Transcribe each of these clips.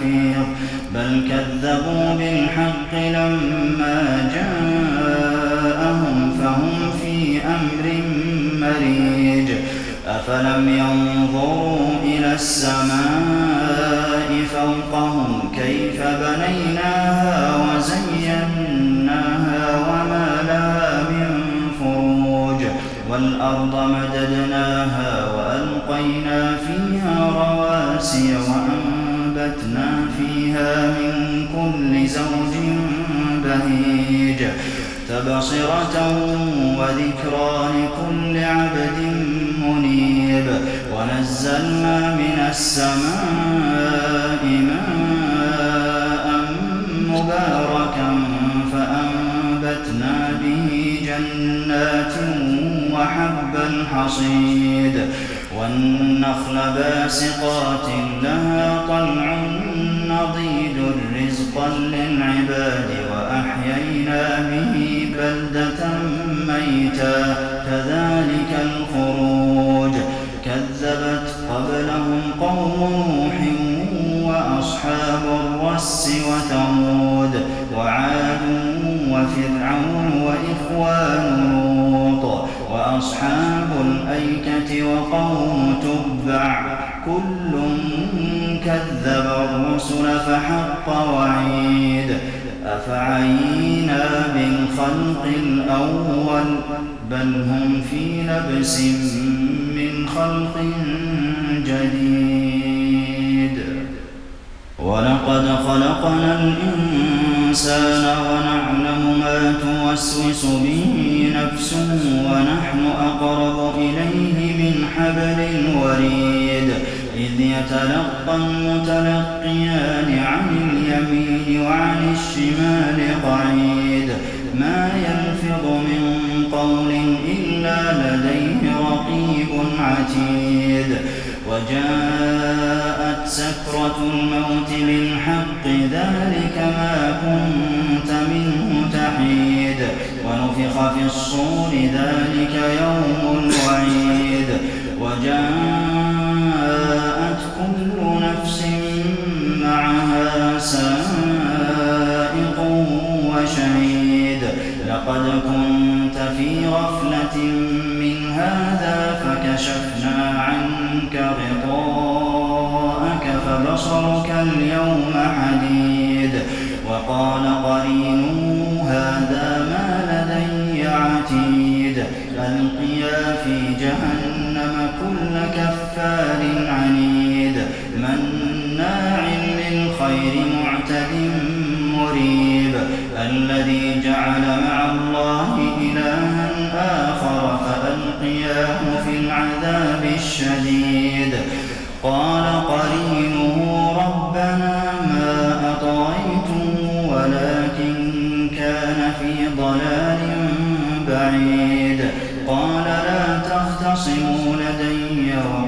حفيظ بل كذبوا بالحق لما جاءهم فهم في أمر مريج. أفلم ينظروا إلى السماء فوقهم كيف بنيناها وزيناها وما لها من فروج. والأرض مددناها وألقينا فيها رواسي وأنبتنا فيها من كل زوج بهيج تبصرة وذكرى لكل عبد منيب ونزلنا من السماء ماء مباركا فأنبتنا به جنات وحب الحصيد والنخل باسقات لها طلع نضيد رزقا للعباد وأحيينا به بلدة ميتا. كذلك الخروج. كذبت قبلهم قوم نوح وأصحاب الرس وثمود وعاد وفرعون وإخوان لوط وأصحاب الأيكة وقوم تبع. كل كذب الرسل فحق وعيد. أفعينا بالخلق الأول؟ بل هم في لبس من خلق جديد. ولقد خلقنا الإنسان ونعلم ما توسوس به نفسه ونحن أقرب إليه. حبل الوريد إذ يتلقى المتلقيان عن اليمين وعن الشمال قعيد. ما يلفظ من قول إلا لديه رقيب عتيد. وجاءت سكرة الموت بالحق ذلك ما كنت منه تحيد. ونفخ في الصور ذلك يوم الوعيد. وجاءت كل نفس معها سائق وشهيد. لقد كنت في غفلة من هذا فكشفنا عنك غطاءك فبصرك اليوم حديد. وقال قرينه هذا ما لدي عتيد. ألقيا في جهنم كفار عنيد. مناع للخير معتد مريب. الذي جعل مع الله إلها آخر فألقياه في العذاب الشديد. قال قرينه ربنا ما أطغيته ولكن كان في ضلال بعيد. قال لا تختصموا لدي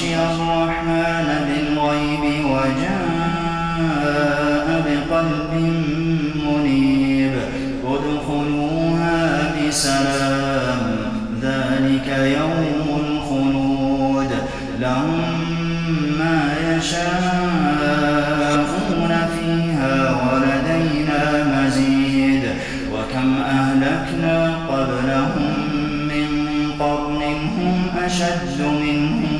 من خشي الرحمن بالغيب وجاء بقلب منيب. ادخلوها بسلام ذلك يوم الخلود. لهم ما يشاءون فيها ولدينا مزيد. وكم أهلكنا قبلهم من قرن هم أشد منهم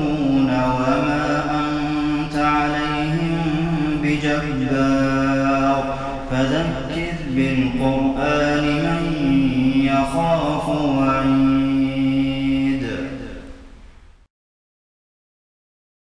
بجبار فذكر بالقرآن من يخاف وعيد.